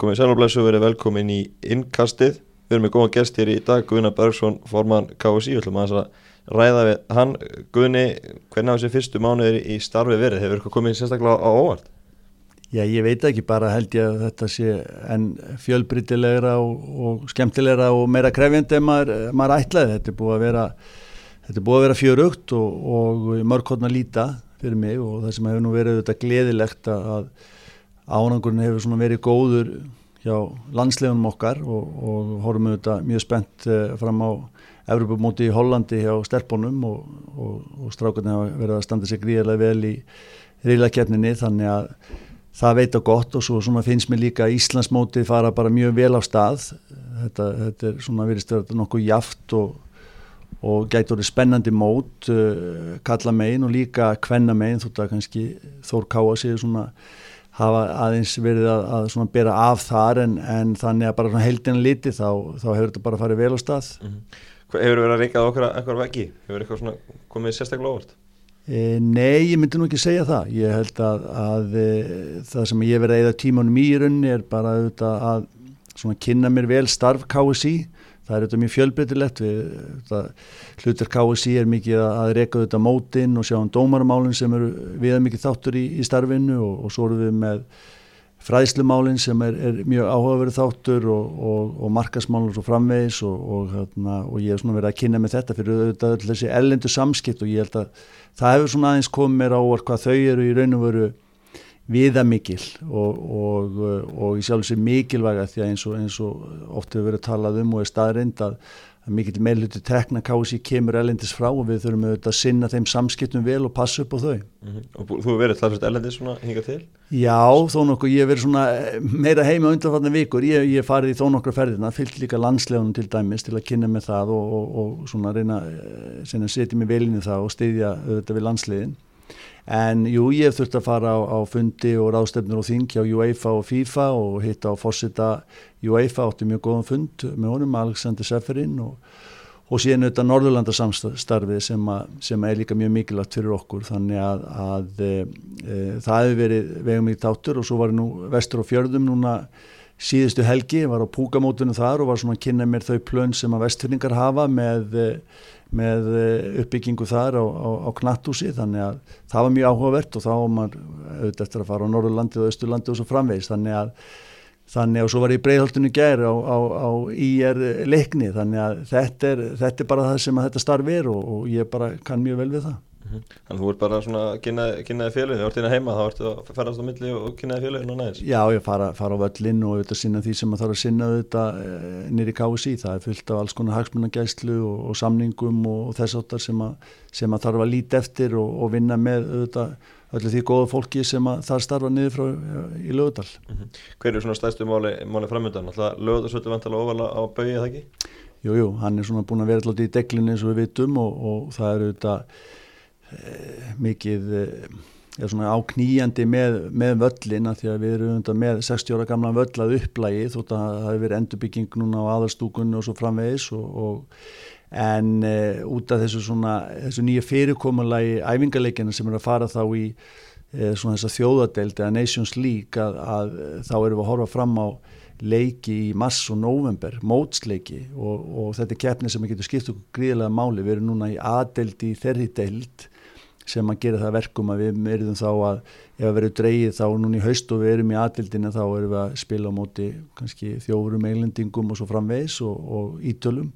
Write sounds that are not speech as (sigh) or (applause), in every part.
komið sælumlesu verið velkomin í innkastið. Við erum með góða gest hér í dag, Guðna Bergsson, formann KSI. Við ætlum að ræða við hann. Guðni, hvernig hafa þessi fyrstu mánuðir í starfi verið? Hefur eitthvað komið sérstaklega á óvart? Já, ég veit ekki, bara held ég að þetta sé enn fjölbrytilegra og, og skemmtilegra og meira krefjandi en maður, maður ætlaði. Þetta er búið að vera, vera fjörugt og, og mörg hodna líta fyrir mig og það sem hefur nú verið þetta gleðilegt að ánangurinn hefur verið góður hjá landslegunum okkar og, og horfum við þetta mjög spennt eh, fram á Evropamóti í Hollandi hjá Sterpunum og, og, og strákarnir hafa verið að standa sig gríðarlega vel í riðlakefninni þannig að það veita gott og svo finnst mér líka að Íslandsmóti fara bara mjög vel á stað. Þetta, þetta er svona að vera nokkuð jaft og og gæti orðið spennandi mót uh, kalla megin og líka kvenna megin þótt að kannski Þór Káa séu svona hafa aðeins verið að, að svona bera af þar en, en þannig að bara heldina liti þá, þá hefur þetta bara farið vel á stað mm -hmm. Hefur verið að reykað okkur eitthvað veggi? Hefur eitthvað svona komið sérstaklega óvart? E, nei, ég myndi nú ekki segja það ég held að, að e, það sem ég verið að eða tímanum í runni er bara að svona kynna mér vel starf KSI það er auðvitað mjög fjölbreytilegt. Hlutur KSI er mikið að reyka auðvitað mótin og sjá um dómarmálinn sem eru viða mikið þáttur í, í starfinu og, og svo eru við með fræðslumálinn sem er, er mjög áhugaverið þáttur og, og, og markasmálinn svo framvegis hérna, og ég hef svona verið að kynna með þetta fyrir auðvitað þessi ellendu samskipt og ég held að það hefur svona aðeins komið mér á hvað þau eru í raun og veru viðamikil og, og, og í sjálf þessi mikilvæga því að eins og, eins og oft hefur verið talað um og er staðrind að, að mikil meðluti tekna kási kemur elendis frá og við þurfum auðvitað að sinna þeim samskiptum vel og passa upp á þau. Mm -hmm. Og þú hefur verið talast elendis svona hinga til? Já, þó nokkuð, ég hef verið svona eh, meira heima undanfarnar vikur, ég hef farið í þó nokkru ferðina, fyllt líka landslegunum til dæmis til að kynna með það og svona reyna að setja mig vel inn í það og styðja auðvitað við landslegin En jú, ég hef þurft að fara á, á fundi og ráðstefnur og þingi á UEFA og FIFA og hitta á fórsita UEFA átti mjög góðan fund með honum, Alexander Seferin og, og síðan auðvitað Norðurlandarsamstarfið sem, sem er líka mjög mikilvægt fyrir okkur. Þannig að, að e, e, það hefur verið vegum í tátur og svo var ég nú vestur á fjörðum núna síðustu helgi, var á púkamótunum þar og var svona að kynna mér þau plön sem að vestfyrningar hafa með með eh, uppbyggingu þar á, á, á knattúsi þannig að það var mjög áhugavert og þá var maður auðvitað eftir að fara á Norðurlandi og Östurlandi og svo framvegis. Þannig að þannig að svo var ég breyðhaldinu gær á, á IR leikni. Þannig að þetta er, þetta er bara það sem þetta starf er og, og ég bara kann mjög vel við það Mhm. Þannig að þú ert bara svona að kynnaði fjölu, þú ert hérna heima, þá ertu að ferast á milli og kynnaði fjölu og næðis. Já, ég fara, fara á völlin og auðvitað sinna því sem að þarf að sinna auðvitað eh, nýri KSI, það er fullt af alls konar hagsmunagæslu og, og samningum og, og þess áttar sem, sem að þarf að líti eftir og, og vinna með auðvitað öllu því góða fólki sem að það starfa niður frá eh, í lögudal. Mm -hmm. Hver er svona stæðstu máli, máli framöndan? Lögudarsvöldu vantala ofala á baugið það ekki? Jújú, jú, hann er svona búin að vera alltaf í deglinu eins og við vitum og það er auðvitað Eh, mikið eh, er svona áknýjandi með, með völlin að því að við erum með 60 ára gamla völl að upplægi þótt að það hefur verið endurbygging núna á aðarstúkunni og svo framvegis og, og, en e, út af þessu svona þessu nýja fyrirkomulagi æfingarleikina sem er að fara þá í e, svona þessa þjóðadelt eða Nations League að, að þá erum við að horfa fram á leiki í mass og november, mótsleiki og, og þetta er keppni sem getur skipt okkur gríðilega máli, við erum núna í aðdeldi í þeirri deild sem að gera það verkum að við erum þá að ef við verðum dreyið þá núna í haust og við erum í aðvildina þá erum við að spila á móti kannski þjófurum eilendingum og svo framvegs og, og ítölum.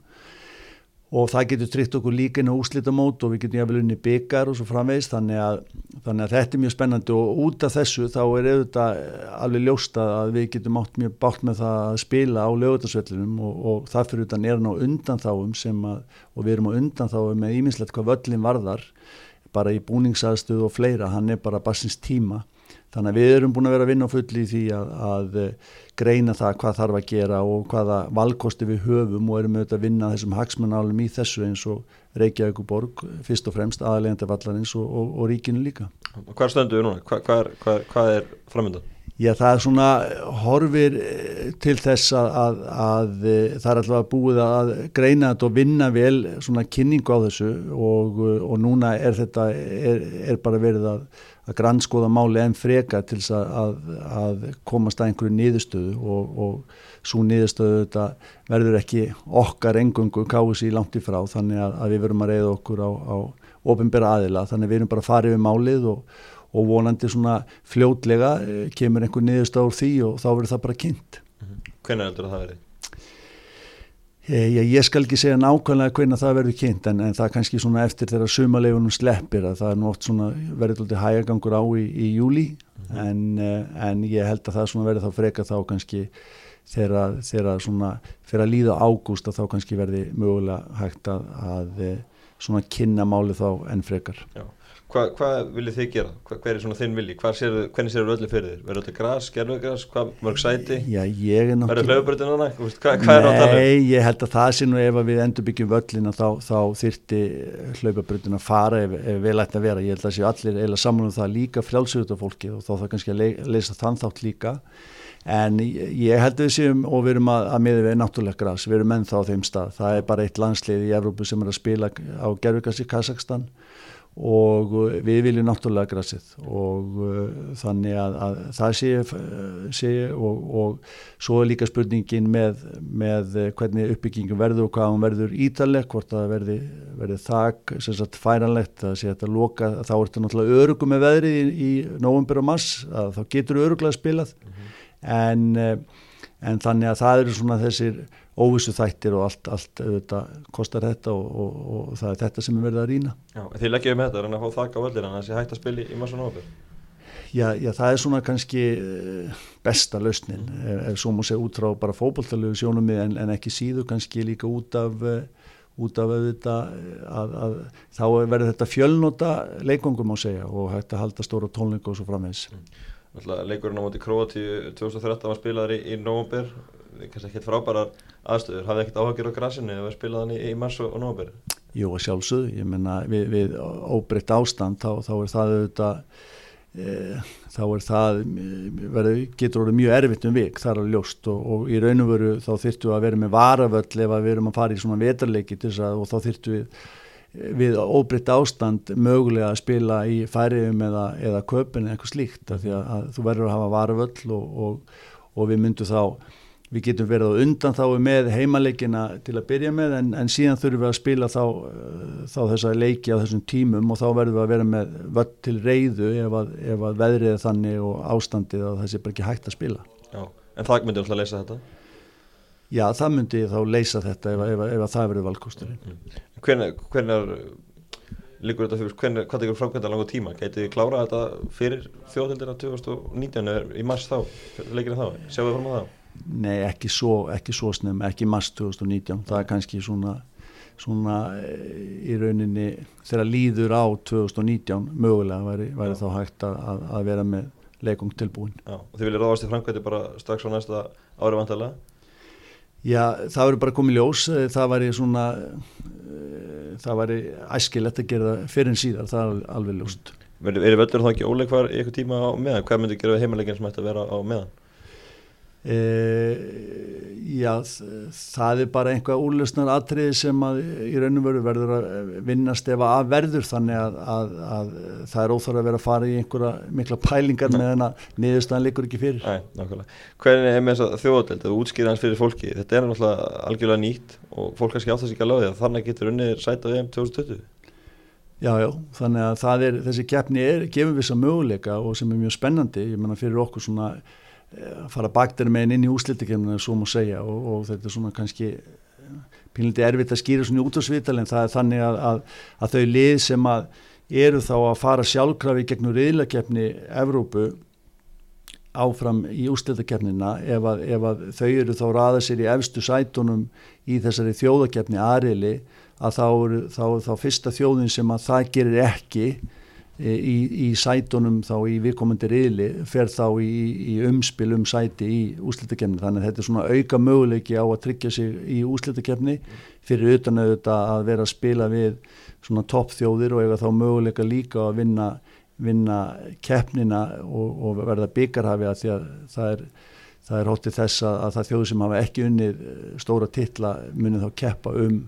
Og það getur tryggt okkur líka inn á úslitamót og við getum jáfnvel unni byggar og svo framvegs þannig að, þannig að þetta er mjög spennandi og út af þessu þá er auðvitað alveg ljósta að við getum átt mjög bátt með það að spila á lögutasvellinum og, og það fyrir utan er ná undanþáum sem að og við erum á undanþáum með íminnslegt hvað völlin varðar bara í búningsaðstöðu og fleira, hann er bara bassins tíma. Þannig að við erum búin að vera að vinna á fulli í því að, að eh, greina það hvað þarf að gera og hvaða valkosti við höfum og erum auðvitað að vinna þessum hagsmunálum í þessu eins og Reykjavík og Borg, fyrst og fremst aðlegandi vallarins og, og, og ríkinu líka. Hvað stöndu við núna? Hva, hvað er, hvað, hvað er framöndan? Já, það er svona horfir eh, til þess að, að, að eh, það er alltaf búið að greina þetta og vinna vel svona kynningu á þessu og, og núna er þetta, er, er bara verið að, að grannskoða máli en freka til þess að, komast að einhverju niðurstöðu og, og svo niðurstöðu þetta verður ekki okkar engungu kási langt í frá þannig að, við verum að reyða okkur á, á ofinbæra aðila. Þannig að við erum bara að fara yfir málið og, og vonandi svona fljótlega eh, kemur einhver niðurstöð úr því og þá verður það bara kynnt. Hvernig heldur það að verði? Ég, ég skal ekki segja nákvæmlega hvernig það verður kynnt en, en það er kannski svona eftir þegar sumalegunum sleppir að það er nú oft svona verður alltaf hægagangur á í, í júli mm -hmm. en, eh, en ég held að það svona verður þá freka þá kannski þegar, svona fyrir að líða ágúst að þá kannski verði mögulega hægt að, að eh, svona kynna máli þá enn frekar. Já. Hvað hva viljið þið gera? Hva, hver er svona þinn vilji? Sér, hvernig séu öllu fyrir þér? Verður þetta græs, gerðvegræs, hvað mörg sæti? Já, ég er náttúrulega... Verður hlauðbröndin hana? Hvað, hvað er talum? Nei, ég held að það sé nú ef við endur byggjum völlina þá, þá þyrti hlauðbröndin að fara ef, ef við lættum að vera. Ég held að séu allir eila saman um það líka frjálsögut af fólki og þá það kannski að le leysa þann þátt líka. En ég held að við séum og við erum að, að miða við náttúrulega græs, við erum ennþá á þeim stað. Það er bara eitt landslið í Evrópu sem er að spila á gerðvegræs í Kazakstan og uh, við viljum náttúrulega græsið og uh, þannig að, að það sé, sé og, og svo er líka spurningin með, með hvernig uppbyggingum verður og hvað hún verður ítaleg, hvort það verði, verði þak, sem sagt færanlegt að sé þetta loka, þá er þetta náttúrulega örugum með veðrið í, í november og mass að þá getur öruglega spilað mm -hmm. En, uh, en þannig að það eru svona þessir óvissu þættir og allt, allt auðvitað kostar þetta og, og, og það er þetta sem er verið að rýna. Já, þið leggjaðu með þetta, er hann að fá þakka á völdir en sé hægt að spila í, massun áfyrir? Já, já, það er svona kannski eh, besta lausnin, mm. ef, ef svo múið segja út frá bara fókbaltalegu sjónum en, en ekki síðu kannski líka út af eh, út af auðvitað að, að þá verður þetta fjölnota leikongum á segja og hægt að halda stóra tónleika og svo framvegs. Mm. Leikurinn á móti Kroati 2013 var spilaður í, í nógumbyr, kannski ekkert frábærar aðstöður, hafði ekkert áhagir á grassinu eða spilaði hann í, í mars og nógumbyr? Jú, sjálfsög, ég menna við, við óbreytt ástand þá, þá er það auðvitað e, þá er það verið, getur orðið mjög erfitt um vik. Þar að ljóst. Og, og í raun og veru þá þyrtu að vera með varavöll ef við erum að fara í svona vetarleiki og þá þyrtu við við óbritt ástand mögulega að spila í færiðum eða, eða köpun eða eitthvað slíkt að því að, þú verður að hafa varuvöll og, og, og við myndum þá við getum verið á undan þá með heimalegina til að byrja með en, en síðan þurfum við að spila þá, þá þessa leiki á þessum tímum og þá verðum við að vera með völl til reyðu ef að, ef að veðrið þannig og ástandið að sé bara ekki hægt að spila Já, en það myndi alltaf að leysa þetta? Já, það myndi þá leysa þetta ef, ef, ef, ef það verður valkosturinn. Mm. Hvernig, hvernig líkur þetta fyrir, hvernig, hvað tekur framkvæmda langa tíma, getið þið klára þetta fyrir þjóðhildina 2019 eða í mars þá, leikir það, sjáu þið fram á það? Nei, ekki svo, ekki svo snem, ekki mars 2019, það er kannski svona, svona eh, í rauninni þegar líður á 2019 mögulega væri, væri þá hægt að, að vera með leikum tilbúin. Já, og þið viljið ráðast í framkvæmdi bara strax á næsta ári vantarlega? Já, það verður bara komið ljós, það væri svona það væri æskilegt að gera fyrir en síðar, það er alveg ljóst. Er völlur þá ekki óleikvar í eitthvað tíma á meðan? Hvað myndir gera heimaleginn sem ætti að vera á meðan? E, já, það er bara einhvað úrlösnar atriði sem að í raun og veru verður að vinnast ef að verður þannig að, að, að það er óþar að vera að fara í einhverja mikla pælingar með en að niðurstaðan likur ekki fyrir. Æ, nákvæmlega. Hvernig er með þess að þjóðald, að útskýra hans fyrir fólki, þetta er náttúrulega algjörlega nýtt og fólk kannski áttast ekki að láði að þannig getur unnið sæt á EM 2020. Já, já, þannig að er, þessi keppni er, gefur við þessa möguleika og sem er mjög spennandi, ég menna fyrir okkur svona að fara baktir með henn inn í úslitikemna svo má segja og, og þetta er svona kannski pínliti erfitt að skýra svona út á svital en það er þannig að, að, að þau lið sem að eru þá að fara sjálfkrafi gegnum reyðlakefni Evrópu áfram í úslitakefnina ef, ef að þau eru þá raða sér í efstu sætunum í þessari þjóðakefni aðrili að þá eru þá, þá fyrsta þjóðin sem að það gerir ekki í, í sætunum þá í viðkomandi riðli fer þá í, í umspil um sæti í úslitakefni þannig að þetta er svona auka möguleiki á að tryggja sig í úslitakefni fyrir utan auðvitað að vera að spila við svona toppþjóðir og eiga þá möguleika líka að vinna, vinna keppnina og, og verða byggarhafi að því að það er það er hóttið þess að, að það þjóðu sem hafa ekki unnið stóra titla munið þá keppa um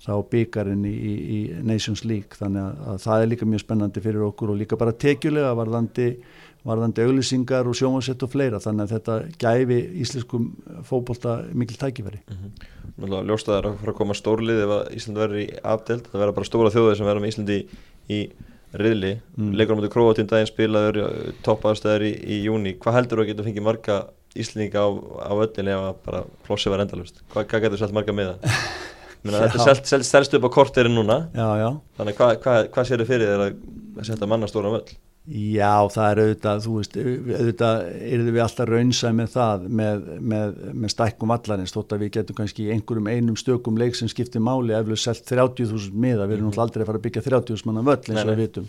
þá byggarinn í, í, í Nations League. Þannig að, að það er líka mjög spennandi fyrir okkur og líka bara tekjulega varðandi varðandi auglýsingar og sjómasett og fleira. Þannig að þetta gæfi íslenskum fókbólta mikil tækifæri. Mm -hmm. Náttúrulega ljóstaðar að fara að koma stórlið ef að Ísland verður í afdelt það verður bara stóra þjóðir sem verður með Íslandi í, í riðli, mm. leikur á mútið Kroatín daginn spilaður, toppaðstæður í, í júni, hvað heldur þú að geta fengið marga Íslandinga á, á öllinni ef að bara flossi var endalust, hvað, hvað getur selt marga með það? (laughs) Þetta er selst, selst upp á korterinn núna. Já, já. þannig hvað hva, hva sér þið fyrir þér að setja mannastóra völl? Já, það er auðvitað, þú veist, auðvitað eruðum við alltaf raunsæð með það með, með, með stækkum allarins þótt að við getum kannski einhverjum einum stökum leik sem skiptir máli eflug selt 30.000 miða, við erum náttúrulega aldrei að fara að byggja 30.000 manna völl eins og við vitum.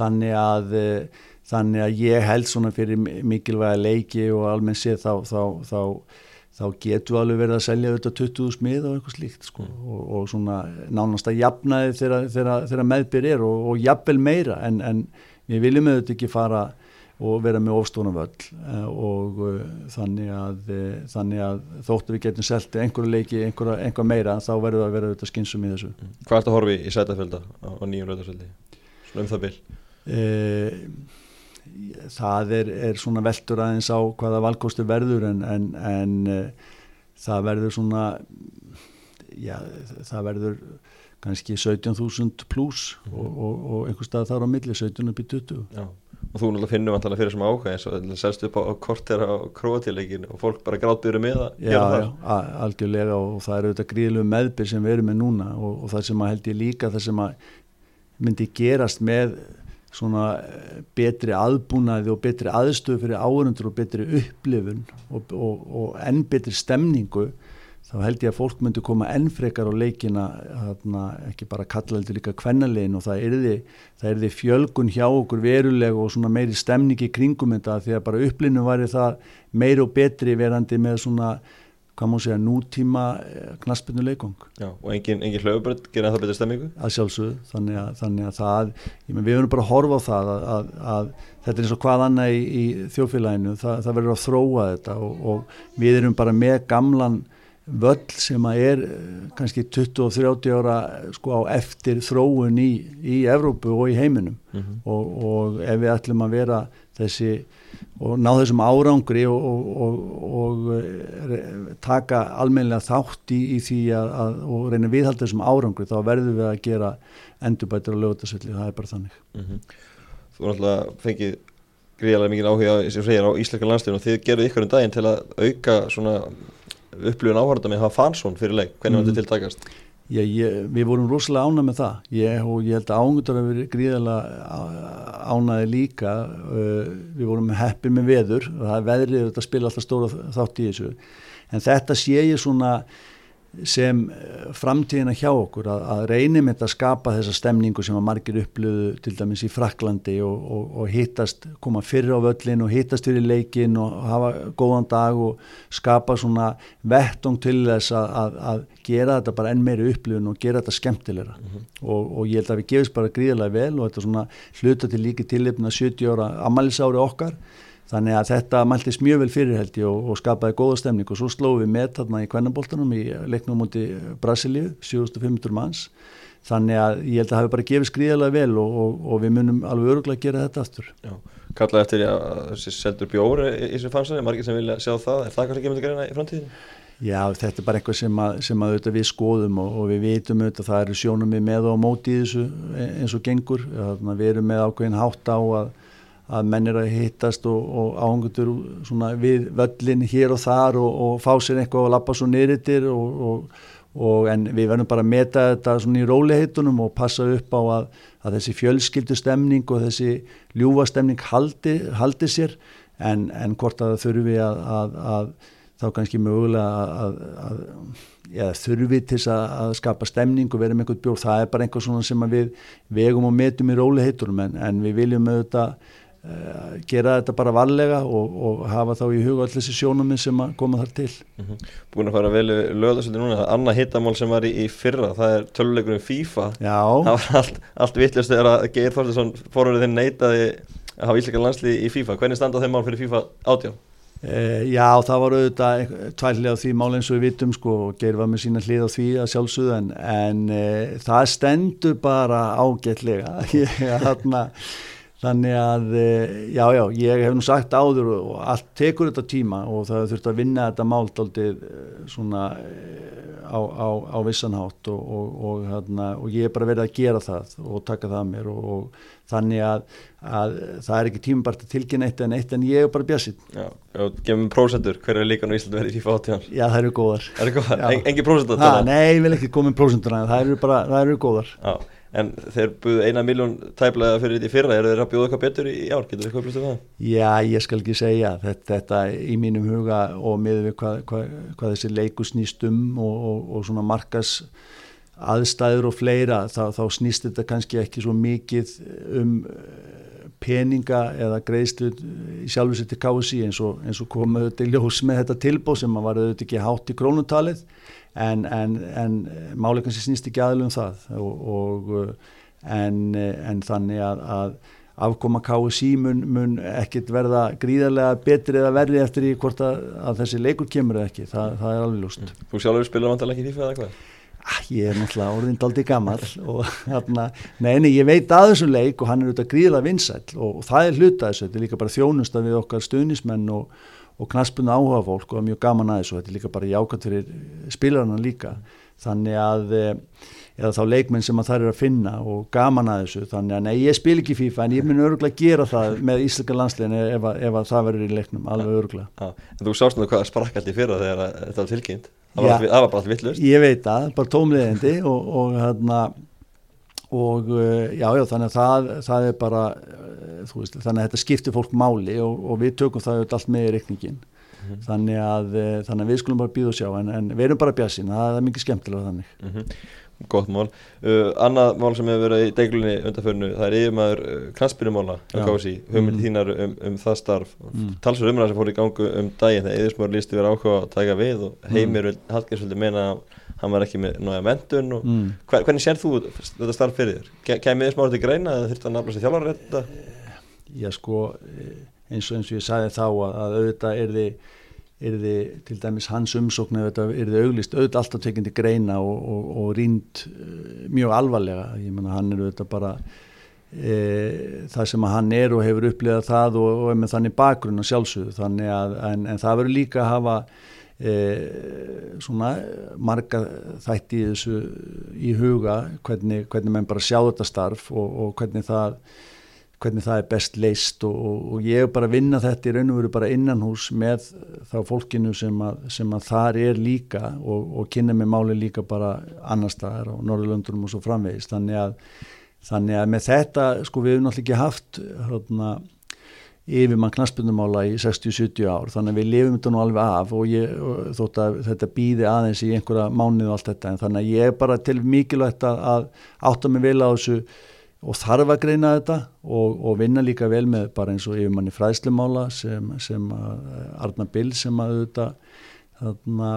Þannig að, eh, þannig að ég held svona fyrir mikilvæga leiki og almenn sé þá, þá, þá, þá getur alveg verið að selja auðvitað 20.000 miða og eitthvað slíkt sko mm. og, og svona nánast að jafnaði þegar meðbyr er og, og jafnvel meira en, en við viljum auðvitað ekki fara og vera með ofstóna völl eh, og uh, þannig, að, uh, þannig að þóttu við getum selti einhverju leiki, einhverja, einhverja meira þá verður það að vera auðvitað skynsum í þessu mm. Hvað er þetta horfi í sætafölda á, á nýjum rauðarsöldi? Svona um það uh, Það er, er svona veldur aðeins á hvaða valkostu verður en, en, en það verður svona já, það verður kannski 17.000 pluss mm -hmm. og, og, og einhver stað þar á milli 17 upp í 20 Já. og þú náttúrulega finnum alltaf fyrir sem áhuga eins og það selst upp á, á korter á króatíleikin og fólk bara gráðbyrju með að Já, já, algjörlega og það eru auðvitað gríðilegu meðbyr sem við erum með núna og, og það sem að held ég líka það sem að myndi gerast með svona eh, betri aðbúnaði og betri aðstöðu fyrir áhörundur og betri upplifun og enn betri stemningu þá held ég að fólk myndi koma ennfrekar á leikina þarna, ekki bara kalla heldur líka kvennalegin og það erði, það erði fjölgun hjá okkur veruleg og svona meiri stemningi kringum þetta því að bara upplinu væri það meiri og betri verandi með svona hvað má segja, nútíma eh, knaspinu leikong. Já, og engin, engin hlaubrönd gera það betur stemmingu? Að sjálfsögðu, þannig að, þannig að það, ég menn við verðum bara að horfa á það að, að, að þetta er eins og hvað annað í, í þjófélaginu, það, það verður að þróa þetta og, og við erum bara með gamlan völl sem að er eh, kannski 20-30 ára sko á eftir þróun í, í Evrópu og í heiminum mm -hmm. og, og ef við ætlum að vera þessi og ná þessum árangri og, og, og eh, taka almennilega þátt í, í því að, að og reyna viðhalda þessum árangri þá verðum við að gera endurbætur og lögutasölli, það er bara þannig mm -hmm. Þú náttúrulega fengið gríðarlega mikið áhuga á Íslaka landslegin og þið gerðu ykkur um daginn til að auka svona upplifun áhörða með hafa fansón fyrir leik, hvernig var þetta mm. tiltakast? Já, ég, við vorum rosalega ánað með það ég, og ég held að ángundur að vera gríðarlega ánaði líka uh, við vorum heppir með veður og það er veðrið að spila alltaf stóra þátt í þessu en þetta sé ég svona sem eh, framtíðina hjá okkur að, að reynum þetta að skapa þessa stemningu sem að margir upplöðu til dæmis í Fraklandi og, og, og hittast, koma fyrir á völlin og hittast fyrir leikin og hafa góðan dag og skapa svona vettung til þess að, að, að gera þetta bara enn meiri upplöðun og gera þetta skemmtilegra mm -hmm. og, og ég held að við gefist bara gríðarlega vel og þetta svona hluta til líki tilipna 70 ára amalisári okkar Þannig að þetta mæltist mjög vel fyrirheldi og, og skapaði góða stemning og svo slóðum við með þarna í kvennaboltanum í leiknum múti Brasilíu, 7500 manns. Þannig að ég held að það hefur bara gefið skriðalega vel og, og, og við munum alveg öruglega að gera þetta aftur. Já, kallaði eftir að þessi seldur bjóri í þessu fannsæði, margir sem vilja sjá það, er það kannski ekki myndið að gera í framtíðinu? Já, þetta er bara eitthvað sem að, sem að við skoðum og, og við vitum auðvitað það eru sjónum við með og móti í þessu e, eins og gengur. Við erum með ákveðin hátt á að að menn er að hittast og, og áhengutur við völlin hér og þar og, og fá sér eitthvað og lappa svo nýrittir en við verðum bara að meta þetta í róliheitunum og passa upp á að, að þessi fjölskyldu stemning og þessi ljúfa stemning haldi, haldi sér. En, en hvort að þurfi að, að, að þá kannski mögulega að ja, þurfi til að skapa stemning og vera með einhvern bjór, það er bara einhver svona sem við vegum og metum í róliheitunum en, en við viljum auðvitað Uh, gera þetta bara varlega og, og hafa þá í huga allir þessi sjónuminn sem koma þar til. Mm -hmm. Búin að fara vel löðasöldi núna. Annað hittamál sem var í, í fyrra. Það er töluleikurinn FIFA. Já. það var allt, allt vittlust þegar að Geir Þorstinsson fórverðið þinn neytaði að hafa ísleika landslið í FIFA. Hvernig standa þeim mál fyrir FIFA átjá? E, já, það var auðvitað tværlega á því mál eins og við vitum sko. Og geir var með sína hlið á því að sjálfsögðu en, e, það stendur bara ágætlega. (laughs) Þarna Þannig að, e, já, já, ég hef nú sagt áður og allt tekur þetta tíma og það þurft að vinna þetta mált aldrei e, svona á, á, á vissanhátt og, og, og, hérna, og ég er bara verið að gera það og taka það mér og þannig að, að það er ekki tímabart að tilkynna eitt en eitt en ég er bara bjassinn. Já, já, gefum prósendur, hver er líka nú Ísland verið í FIFA 18? Já, það eru góðar. Það eru góðar, en, engi prósendur? Nei, vil ekki koma með prósendur, það eru bara, það eru góðar. Já en þeir buðu eina miljón tæplega fyrir þetta í fyrra, eru þeir að bjóða eitthvað betur í ár, getur þið eitthvað það? Já, ég skal ekki segja, þetta, þetta í mínum huga og með við hvað, hvað, hvað þessi leiku snýst um og, og, og svona markas aðstæður og fleira, þá, þá snýst þetta kannski ekki svo mikið um eh, peninga eða greiðslu í sjálfur sér til KSI eins og, og komuðu til ljós með þetta tilbóð sem var auðvitað ekki hátt í krónutalið en, en, en máleikann sem snýst ekki aðlum það. Og, og en, en þannig að, að afkoma KSI mun, mun ekkit verða gríðarlega betri eða verri eftir í hvort að, að þessi leikur kemur eða ekki, Þa, það er alveg lúst Þú sjálfur spilar vantarlega ekki FIFA eða hvað? Ah, ég er náttúrulega orðin daldi gammal og hérna, neini, ég veit að þessum leik og hann er auðvitað gríðarlega vinsæl og, og það er hluta þessu, þetta er líka bara þjónust að við okkar stuðnismenn og og knaspunna áhuga fólk og mjög gaman aðeins og þetta er líka bara jákvæmt fyrir spilarna líka. Þannig að eh, eða þá leikmenn sem að það er að finna og gaman að þessu þannig að nei ég spil ekki FIFA en ég mun öruglega gera það með Íslaka landslegin ef, ef að það verður í leiknum alveg öruglega En þú sást nú hvað sprakk allir fyrra þegar þetta var tilkynnt? Það var, var bara allt vittlust Ég veit það, bara tómleðindi og, og hérna og eh, já, já, þannig að það, það er bara, eh, veist, þannig að þetta skiptir fólk máli og, og við tökum það allt með í reikningin mm -hmm. þannig, að, eh, þannig að við skulum bara býða og sjá en, en við erum bara bjassin, það er mikið skemmtilega þannig mm -hmm. Gott mál uh, Annað mál sem hefur verið í deglunni undanförnu, það er yfirmaður knastbyrjumála um hugmynd mm. þínar um, um það starf, mm. talsverð umræðar sem fór í gangu um daginn þegar Eðismar lísti verið áhuga að taka við og mm. heimir mm. Hallgrímsvöldi meina að hann var ekki með nája mentun og mm. hver, hvernig sér þú þetta starf fyrir þér? Kæmið þið smáður til greina eða þurfti að nafna sér þjálfara þetta? Já sko eins og eins og ég sagði þá að, að auðvitað er þið er þið til dæmis hans umsókn er þið auglist auðvitað alltaf tekindi greina og, og, og rínd uh, mjög alvarlega, ég menna hann er auðvitað bara e, það sem að hann er og hefur upplegað það og, og er með þannig bakgrunn og sjálfsögðu þannig að en, en það verður líka að hafa svona marga þætti í þessu í huga hvernig, hvernig menn bara sjá þetta starf og, og hvernig það hvernig það er best leist og, og, og ég er bara að vinna þetta í raun og veru bara innan hús með þá fólkinu sem að, sem að þar er líka og, kynna með máli líka bara annar staðar á Norðurlöndunum og svo framvegist þannig að, þannig að með þetta sko við hefum náttúrulega ekki haft hérna yfir mann knaspunumála í 60-70 ár. Þannig að við lifum þetta nú alveg af og, ég, og þótt að þetta býði aðeins í einhverja mánuð og allt þetta en þannig að ég er bara til mikilvægt að, að átta mig vel á þessu og þarf að greina þetta og, og vinna líka vel með bara eins og yfir manni fræðslumála sem, sem Arna Bill sem að auðvitað þarna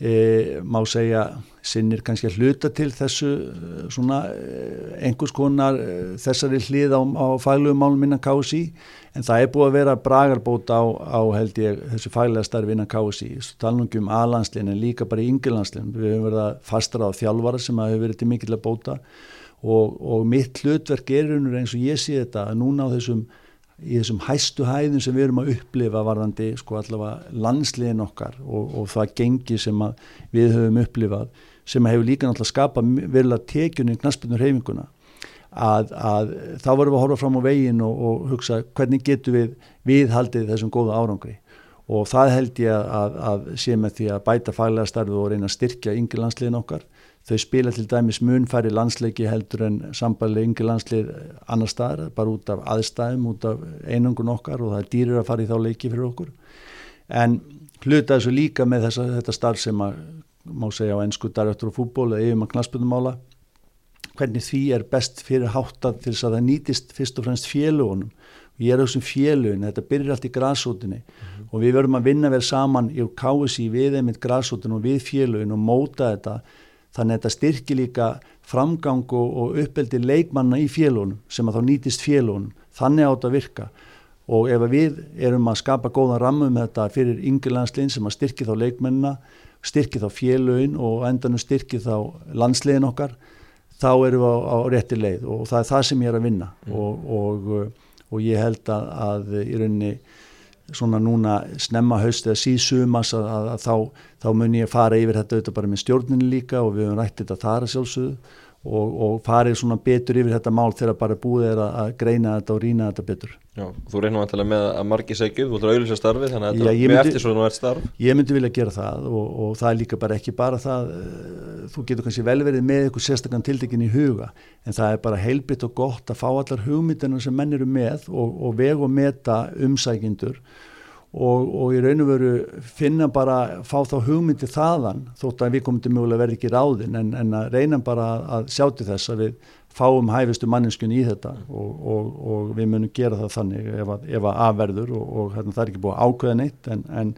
E, má segja sinnir kannski að hluta til þessu e, svona e, einhvers konar e, þessari hlið á, á faglugum málum innan KSI en það er búið að vera bragarbót á, á held ég þessu faglega starfi innan KSI talningum aðlandslinn en líka bara í yngilandslinn við höfum verið að fastra á þjálfara sem hefur verið til mikill að bóta. Og, og mitt hlutverk er eins og ég sé þetta að núna á þessum í þessum hæstu hæðin sem við erum að upplifa varðandi sko allavega landsliðin okkar og, og það gengi sem við höfum upplifað sem hefur líka náttúrulega skapað að tekjunni knaspunur heiminguna að, að þá vorum við að horfa fram á veginn og, og hugsa hvernig getur við viðhaldið þessum góða árangri. Og það held ég að, að, að sé með því að bæta faglega starfi og reyna að styrkja yngir landsliðin okkar Þau spila til dæmis munfæri landsleiki heldur en sambali yngi landslið annar staðar, bara út af aðstæðum, út af einangun okkar og það er dýrir að fara í þá leiki fyrir okkur. En hluta þessu líka með þessa, þetta starf sem að, má segja á ennsku darjöftur og fútból eða yfir maður knaspunumála, hvernig því er best fyrir háttað til þess að það nýtist fyrst og fremst félugunum. Ég er á þessum félugin, þetta byrjir allt í græsótinni mm -hmm. og við verðum að vinna vel saman í KSI við einmitt græsótin og við félugin og móta þetta þannig að þetta styrkir líka framgang og, og uppeldi leikmanna í félónum sem að þá nýtist félónum þannig átt að virka. Og ef við erum að skapa góðan rammu með þetta fyrir yngirlandslinn sem að styrki þá leikmennina, styrki þá félögin og endanum styrki þá landsliðin okkar, þá erum við á, á rétti leið. Og það er það sem ég er að vinna. Mm. og, og, og ég held að, að í rauninni svona núna snemma haust eða síðsumas að, að, að þá, þá mun ég fara yfir þetta auðvitað bara með stjórninu líka og við höfum rættið þetta þar að sjálfsögðu og, og farið svona betur yfir þetta mál þegar bara búið er að, að greina þetta og rína þetta betur. Já, þú að tala með að margi segjum, þú ætlar að auðvitað starfið þannig að þetta er með eftir svona verðt starf. Ég myndi vilja gera það og, og það er líka bara ekki bara það, eh, þú getur kannski vel verið með eitthvað sérstaklega tiltekin í huga en það er bara heilbit og gott að fá allar hugmyndina sem menn eru með og, og veg og meta umsækindur og, og í raun og veru finna bara fá þá hugmyndi þaðan þótt að við komum til mögulega verði ekki ráðin en, en að reyna bara að sjá til þess að við fáum hæfistu manninskun í þetta og, og, og við munum gera það þannig ef að, ef að afverður og hérna, það er ekki búið ákveða neitt en, en,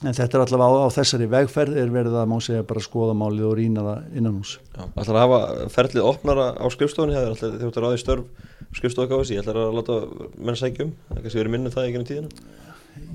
en þetta er allavega á, á þessari vegferð er verið að má segja bara skoða málið og rýna það innan hús Það ætlar að hafa ferlið opnara á skrifstofunni þegar þið ætlar að ráði störf skrifstofakáðis, ég ætlar að láta menn sækjum, það er kannski verið minnum það í gennum tíðina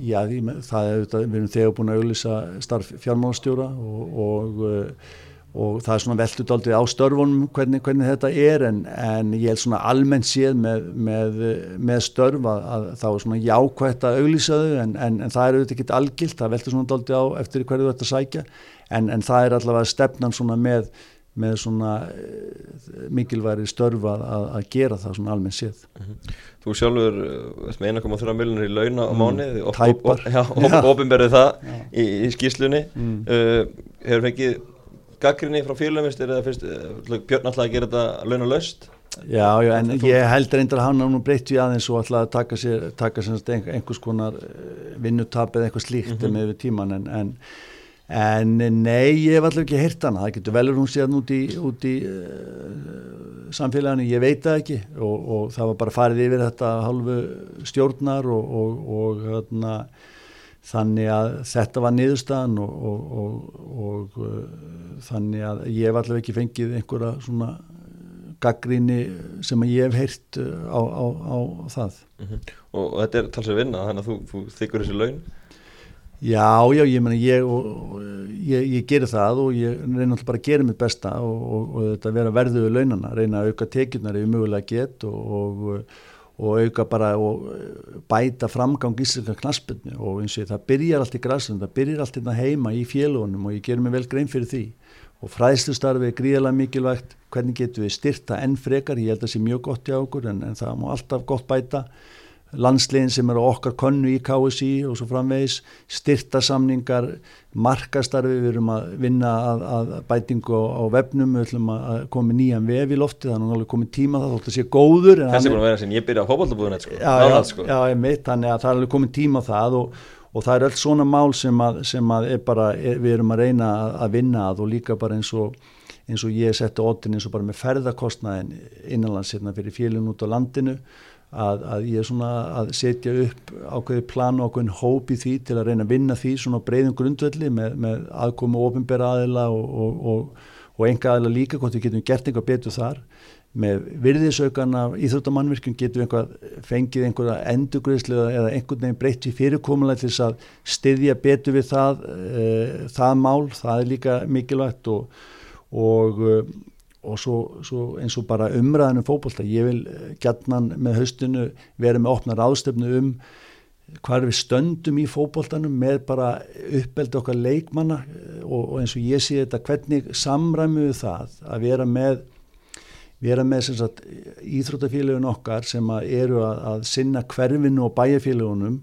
Já, því, það er auðvitað, við erum þegar búin að auðvisa starf fjármálastjóra og, og, eh, og það er svona veldut aldrei á störfunum hvernig, hvernig þetta er en, en ég held svona almennt séð með, með, með störf að, að þá er svona jákvægt að auðvisa þau en, en, en það er auðvitað ekki algilt, það veldur svona aldrei á eftir hverju að sækja en það er allavega stefnan svona með með svona uh, mikilværi störfa að, að gera það svona almennt séð mm -hmm. Þú sjálfur uh, ert með 1,3 miljonir í launa á mm, mánu og ofinberðið það í, í skýslunni mm. uh, hefur fengið gaggrinni frá félagmist eða uh, Björn alltaf að gera þetta launa löst? Já, já, en ég held reyndar að hann á nú breytt við aðeins og alltaf að taka sér, taka sér einhvers konar vinnutap eða eitthvað slíkt -hmm. með tíman en, en en nei, ég hef allavega ekki heyrt hana. Það getur velur hún síðan út í, út í uh, samfélaginu, ég veit það ekki. Og, og það var bara farið yfir þetta halvu stjórnar og, og, og hérna, þannig að þetta var niðurstaðan og uh, þannig að ég hef allavega ekki fengið einhverja svona gaggríni sem ég hef heyrt uh, á, á, á það. Mm -hmm. og þetta er talsið vinna þannig að þú, þú þykkur þessi laun Já, já, ég menna, ég, ég, ég gerir það og ég reyna alltaf bara að gera mitt besta og, og, og þetta vera verðuðu launana, reyna að auka tekjurnar ef ég mögulega get og, og auka bara og bæta framgang íslenska knaspinu og eins og það byrjar allt í græsum, það byrjar allt hérna heima í félagunum og ég ger mig vel grein fyrir því. Og fræðslustarfi er gríðalega mikilvægt, hvernig getur við styrta enn frekar, ég held að það sé mjög gott í ákur en, en það má alltaf gott bæta landslegin sem eru okkar konnu í KSI og svo framvegis, styrtasamningar, markastarfi, við erum að vinna að, að bætingu á, á vefnum, við ætlum að koma nýjan vef í lofti, þannig að það er komið tíma það, þótt að sé góður. Þessi er búin að vera sem ég byrja á hópaldabúðunett sko. Já, já, sko. já, ég mitt, þannig að það er komið tíma það og, og það er allt svona mál sem að, sem að er bara, er, við erum að reyna að, að vinna að og líka bara eins og eins og ég setti óttin eins og bara með ferðarkostnaðin innanlandsirna fyrir félun út á landinu að, að ég er svona að setja upp ákveði plan og ákveðin hóp í því til að reyna að vinna því svona breyðum grundvelli með, með aðkomu ofinbæra aðila og, og, og, og enga aðila líka hvort við getum gert einhvað betur þar. Með virðisaukan af íþróttamannvirkjum getum einhvað fengið einhverja endugriðslu eða einhvern veginn breytt í fyrirkomulega til þess að styðja betur við það, e, það mál, það er líka mikilvægt og og svo, svo eins og bara umræðinu fókbólta, ég vil gætnan með haustinu vera með opnar ástöfnu um hvað við stöndum í fókbóltanum með bara uppeldi okkar leikmanna og, og eins og ég sé þetta hvernig samræmuðu það að vera með vera með sagt, íþrótafélagun okkar sem að eru að, að sinna hverfinu og bæjarfélagunum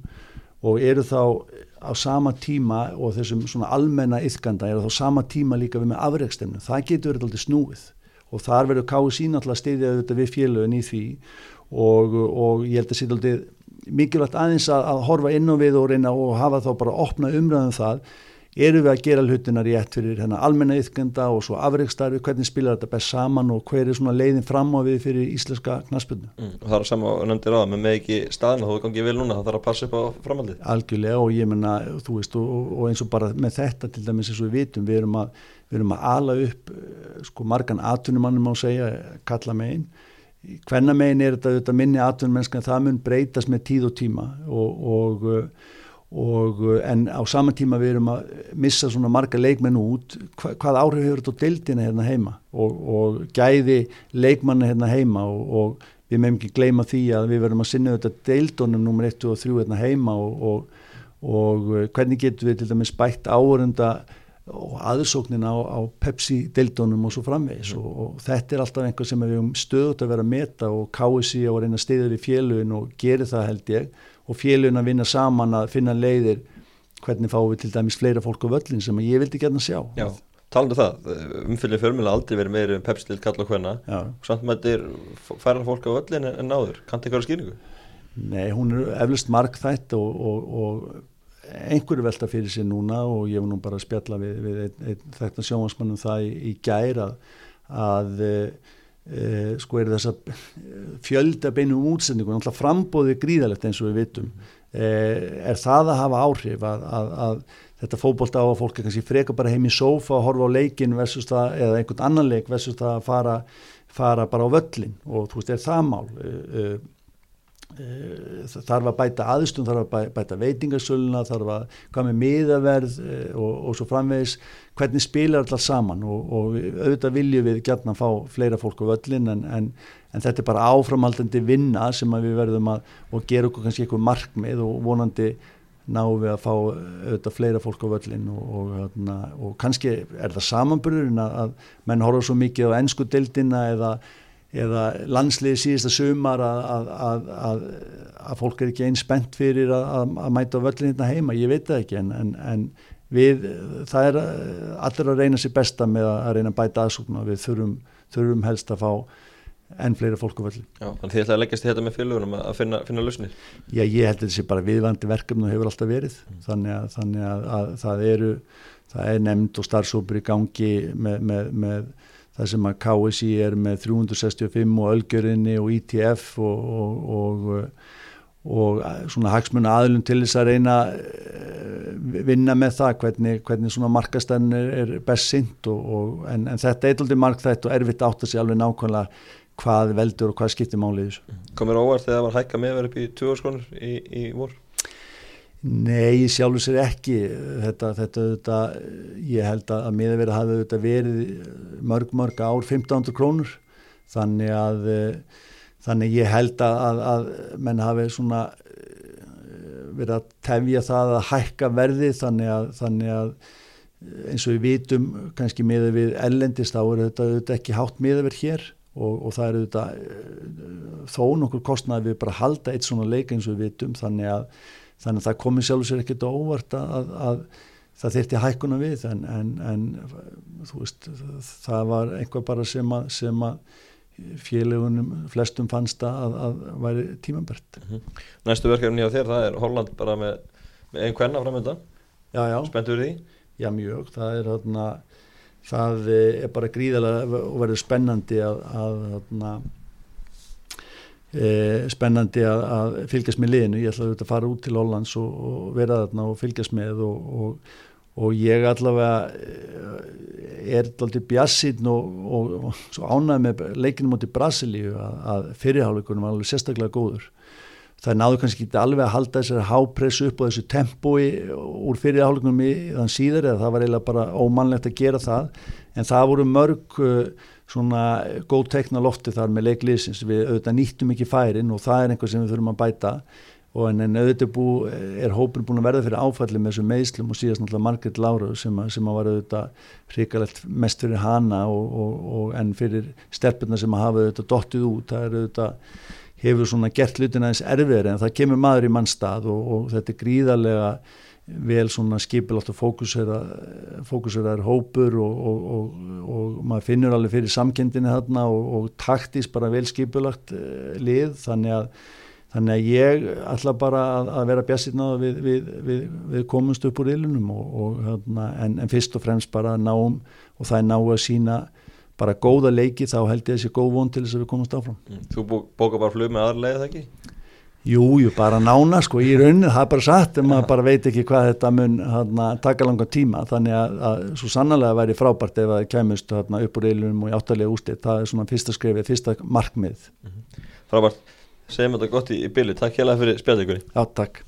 og eru þá á sama tíma og þessum svona almenna yfkanda eru þá sama tíma líka við með afreikstemnu, það getur verið alltaf snúið og þar verður KSI náttúrulega stiðja auðvitað við félögin í því. Og, og ég held að alltaf mikilvægt aðeins að, að horfa inn á við og reyna og hafa þá bara opna umræðum um það eru við að gera hlutina rétt fyrir hérna, almenna yfkenda og svo afreikstarfi, hvernig spilar þetta best saman og hver er svona leiðin fram á við fyrir íslenska knaspunni. Mm, það er sama og nefndir á, menn með ekki staðina, þú gangið vel núna, það þarf að passa upp á framhaldið. Algjörlega og ég menna, þú veist, og, og eins og bara með þetta til dæmis eins og við vitum, við erum að við erum að ala upp eh, sko margan atvinnumannum á að segja, kalla megin hvenna megin er þetta, þetta minni atvinnumennska það mun breytast með tíð og tíma og, og, og en á saman tíma við erum að missa svona marga leikmenn út. Hva, hvað áhrif hefur þetta á deildina hérna heima? Og, og gæði leikmanna hérna heima? Og við meðum ekki gleyma því að við verðum að sinna þetta deildunum nummer 1 og 3 hérna heima. Og hvernig getur við til dæmis bætt áörunda og aðsóknin á, á Pepsi-dildunum og svo framvegis? Mm. og, og þetta er alltaf einhver sem við höfum stöðut að vera að meta. Og KSI á að reyna stiður í félugin og gerir það held ég og félugin að vinna saman að finna leiðir hvernig fáum við til dæmis fleira fólk á völlin sem ég vildi gætna sjá. Já, talandu um það, umfyllið fjölmjöla aldrei verið meiri um Pepsi-dild kalla hvenna og samt með þetta er færa fólk á völlin en náður, kannt eitthvað skýringu? Nei, hún er eflust markþætt og, og, og einhverju velta fyrir sig núna og ég hef nú bara að spjalla við, við þetta sjónvansmannum það í, í gæra að e, sko er þess að fjölda beinum útsendingun, alltaf frambóði gríðalegt eins og við vitum. E, er það að hafa áhrif að, að, að þetta fókbólt á að fólk kannski freka bara heim í sófa og horfa á leikin það, eða einhvern annan leik versus það að fara, fara bara á völlin og þú veist, er það mál? Eh, þarf að bæta aðstum, þarf að bæta veitingarsöluna, þarf að hvað með miðaverð eh, og, og svo framvegis. Hvernig spilar allar saman? Og, og auðvitað viljum við gætna að fá fleira fólk á völlin en, en, en þetta er bara áframaldandi vinna sem við verðum að og gera okkur kannski eitthvað markmið og vonandi náum við að fá auðvitað fleira fólk á völlin og, og kannski er það samanburðurinn að, að menn horfa svo mikið á ennsku dildina eða eða landsliði síðasta sumar að, að, að, að fólk er ekki einn spennt fyrir að mæta völlin hérna heima, ég veit það ekki en, en, en við, það er allir að reyna sér besta með að reyna að bæta aðsóknu og við þurfum, þurfum helst að fá enn fleira fólk á völlin. Já, þannig þið ætlaði að leggjast þetta með félagunum að finna, finna lausnir? Já, ég held að þetta sé bara viðvandi verkefni og hefur alltaf verið, mm. þannig, að, þannig að það eru, það er nefnd og starfsópur í gangi með, með, með það sem að KSI er með 365 og Ölgjörinni og ITF e og, og, og, og svona hagsmunna aðlum til þess að reyna eh, vinna með það hvernig, hvernig svona markastæðin er best sint en, en þetta er eitthvað markþætt og erfitt átt að sé alveg nákvæmlega hvað veldur og hvað skiptir málið þessu. Komir óvart þegar það var hækka með verið upp í 20 skonur í, í vor? Nei, sjálfur sér ekki. Þetta, þetta, þetta ég held að miðaverið hafi þetta verið mörg, mörg ár 1500 krónur. Þannig að þannig ég held að, að, menn hafi svona verið að tefja það að hækka verði þannig að, þannig að eins og við vitum kannski miða við ellendist þá er þetta ekki hátt miðaverð hér. Og, og það eru þetta þó nokkur kostnaði við bara halda eitt svona leik eins og við vitum. Þannig að þannig að það komi sjálfur sér ekkert óvart að, að það þyrti hækkuna við en, en, en veist, það var einhver bara sem að, sem að félagunum flestum fannst að að væri tímambert mm -hmm. Næstu verkefni á þér, það er Holland bara með, með einn kvenna framönda Spenntur því? Já mjög, það er þarna það er bara gríðalega og verður spennandi að, að e, spennandi að, að fylgjast með liðinu, ég ætlaði að fara út til Hollands og, og vera þarna og fylgjast með og, og, og ég allavega eh, er alltaf bjassinn og ánæði með leikinu moti Brasilíu að, að fyrirháleikunum var alveg sérstaklega góður. Það náðu kannski ekki alveg að halda þessari hápressu upp á þessu tempói úr fyrirháleikunum í þann síðar eða það var eiginlega bara ómannlegt að gera það. En það voru mörg svona góð tekna lofti þar með leikliðsins við auðvitað nýttum ekki færin og það er einhvað sem við þurfum að bæta. Og en, en auðvitað bú, er hópur búin að verða fyrir áfalli með þessu meðslum og síðast náttúrulega Margret Láru sem, sem að var auðvitað hrikalegt mest fyrir hana og, og, og en fyrir stelpurna sem að hafa auðvitað dottið út, það er auðvitað hefur svona gert hlutin aðeins erfiðri en það kemur maður í mannstað og, og þetta er gríðarlega vel svona skipilátt og fókuseraður hópur og, og, og, og maður finnur alveg fyrir samkendinni þarna og taktís bara vel skipilagt uh, lið þannig að, þannig að ég ætla bara að, að vera bjassirna við, við, við, við komumst upp úr ilunum hérna, en, en fyrst og fremst bara náum og það er ná að sína bara góða leiki þá held ég þessi góð von til þess að við komumst áfram mm. Þú bóka bara flug með aðra leið, það ekki? Jú, jú, bara nána sko í raunin, það er bara satt en maður bara veit ekki hvað þetta mun hana, taka langa tíma, þannig að, að svo sannlega væri frábært ef það kemist hana, upp úr eilunum og í áttalega ústitt það er svona fyrsta skrifið, fyrsta markmið Frábært, segjum þetta gott í, í bylli, takk hjá það fyrir spjallíkunni Já, takk